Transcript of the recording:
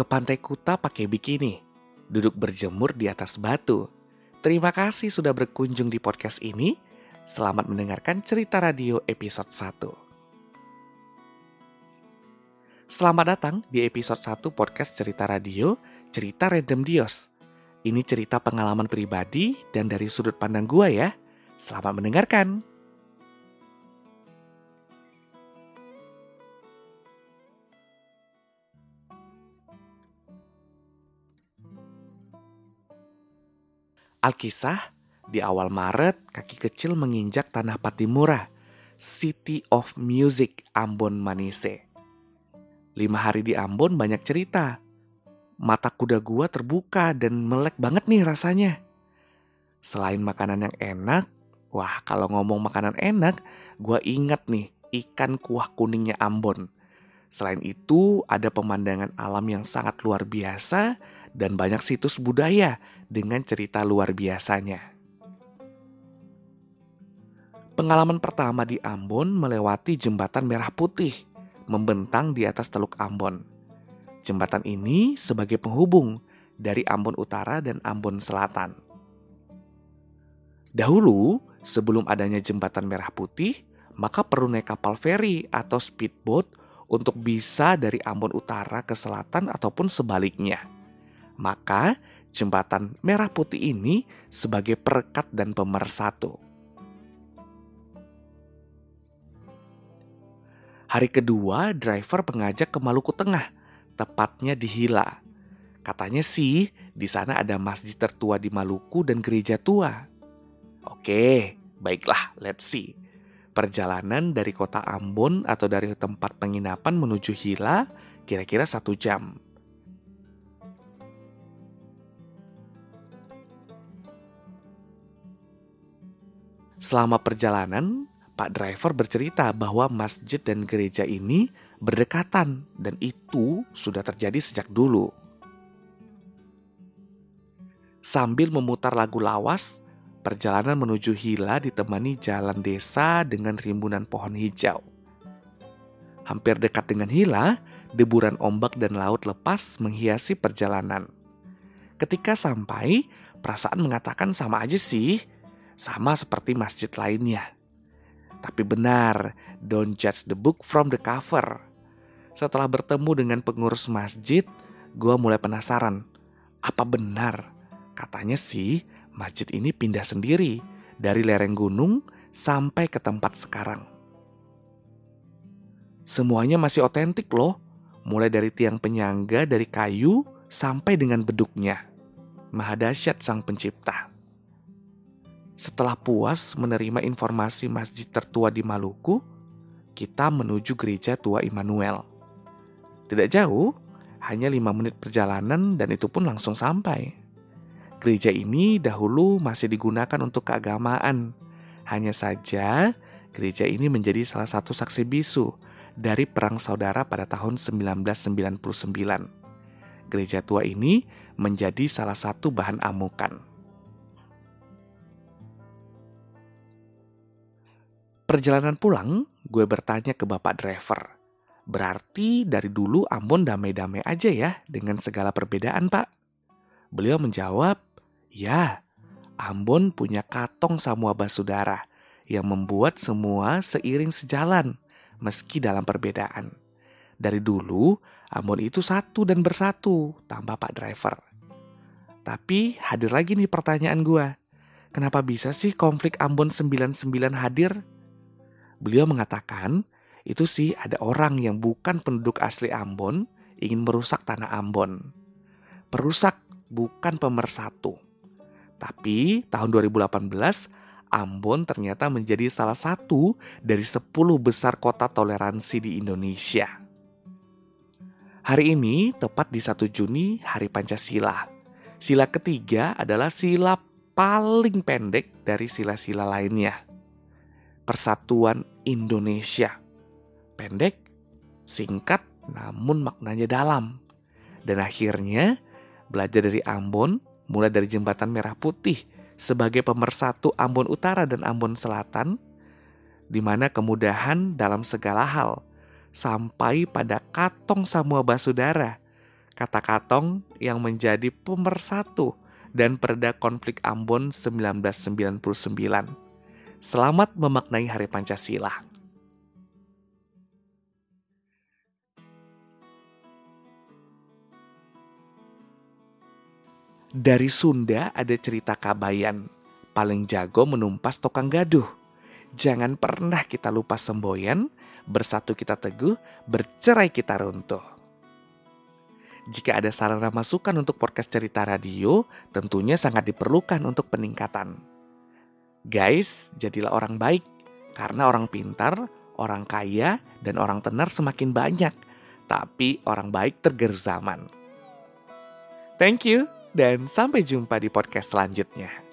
Ke Pantai Kuta pakai bikini, duduk berjemur di atas batu. Terima kasih sudah berkunjung di podcast ini. Selamat mendengarkan cerita radio episode 1. Selamat datang di episode 1 podcast cerita radio Cerita Random Dios. Ini cerita pengalaman pribadi dan dari sudut pandang gua ya. Selamat mendengarkan. Alkisah, di awal Maret kaki kecil menginjak tanah Patimura, City of Music Ambon Manise. Lima hari di Ambon banyak cerita. Mata kuda gua terbuka dan melek banget nih rasanya. Selain makanan yang enak, wah kalau ngomong makanan enak, gua ingat nih ikan kuah kuningnya Ambon. Selain itu, ada pemandangan alam yang sangat luar biasa dan banyak situs budaya dengan cerita luar biasanya. Pengalaman pertama di Ambon melewati jembatan merah putih membentang di atas Teluk Ambon. Jembatan ini sebagai penghubung dari Ambon Utara dan Ambon Selatan. Dahulu, sebelum adanya jembatan merah putih, maka perlu naik kapal feri atau speedboat untuk bisa dari Ambon Utara ke selatan ataupun sebaliknya. Maka jembatan merah putih ini sebagai perekat dan pemersatu. Hari kedua, driver mengajak ke Maluku Tengah, tepatnya di Hila. Katanya sih, di sana ada masjid tertua di Maluku dan gereja tua. Oke, baiklah, let's see. Perjalanan dari kota Ambon atau dari tempat penginapan menuju Hila kira-kira satu jam. Selama perjalanan, Pak driver bercerita bahwa masjid dan gereja ini berdekatan dan itu sudah terjadi sejak dulu. Sambil memutar lagu lawas, perjalanan menuju Hila ditemani jalan desa dengan rimbunan pohon hijau. Hampir dekat dengan Hila, deburan ombak dan laut lepas menghiasi perjalanan. Ketika sampai, perasaan mengatakan sama aja sih, sama seperti masjid lainnya. Tapi benar, don't judge the book from the cover. Setelah bertemu dengan pengurus masjid, gue mulai penasaran. Apa benar? Katanya sih, masjid ini pindah sendiri dari lereng gunung sampai ke tempat sekarang. Semuanya masih otentik loh, mulai dari tiang penyangga dari kayu sampai dengan beduknya. Mahadasyat sang pencipta. Setelah puas menerima informasi masjid tertua di Maluku, kita menuju gereja tua Immanuel. Tidak jauh, hanya lima menit perjalanan dan itu pun langsung sampai. Gereja ini dahulu masih digunakan untuk keagamaan. Hanya saja, gereja ini menjadi salah satu saksi bisu dari Perang Saudara pada tahun 1999. Gereja tua ini menjadi salah satu bahan amukan. Perjalanan pulang, gue bertanya ke bapak driver. Berarti dari dulu Ambon damai-damai aja ya dengan segala perbedaan pak? Beliau menjawab, ya Ambon punya katong Samua Basudara yang membuat semua seiring sejalan meski dalam perbedaan. Dari dulu Ambon itu satu dan bersatu, tambah Pak Driver. Tapi hadir lagi nih pertanyaan gue. Kenapa bisa sih konflik Ambon 99 hadir? Beliau mengatakan, itu sih ada orang yang bukan penduduk asli Ambon ingin merusak tanah Ambon. Perusak bukan pemersatu. Tapi tahun 2018 Ambon ternyata menjadi salah satu dari 10 besar kota toleransi di Indonesia. Hari ini tepat di 1 Juni hari Pancasila. Sila ketiga adalah sila paling pendek dari sila-sila lainnya. Persatuan Indonesia. Pendek, singkat, namun maknanya dalam. Dan akhirnya belajar dari Ambon, mulai dari jembatan Merah Putih sebagai pemersatu Ambon Utara dan Ambon Selatan, di mana kemudahan dalam segala hal sampai pada Katong Samua Basudara. kata Katong yang menjadi pemersatu dan pereda konflik Ambon 1999. Selamat memaknai Hari Pancasila. Dari Sunda ada cerita Kabayan, paling jago menumpas tokang gaduh. Jangan pernah kita lupa semboyan, bersatu kita teguh, bercerai kita runtuh. Jika ada saran dan masukan untuk podcast cerita radio, tentunya sangat diperlukan untuk peningkatan. Guys, jadilah orang baik, karena orang pintar, orang kaya, dan orang tenar semakin banyak. Tapi orang baik tergerzaman. Thank you dan sampai jumpa di podcast selanjutnya.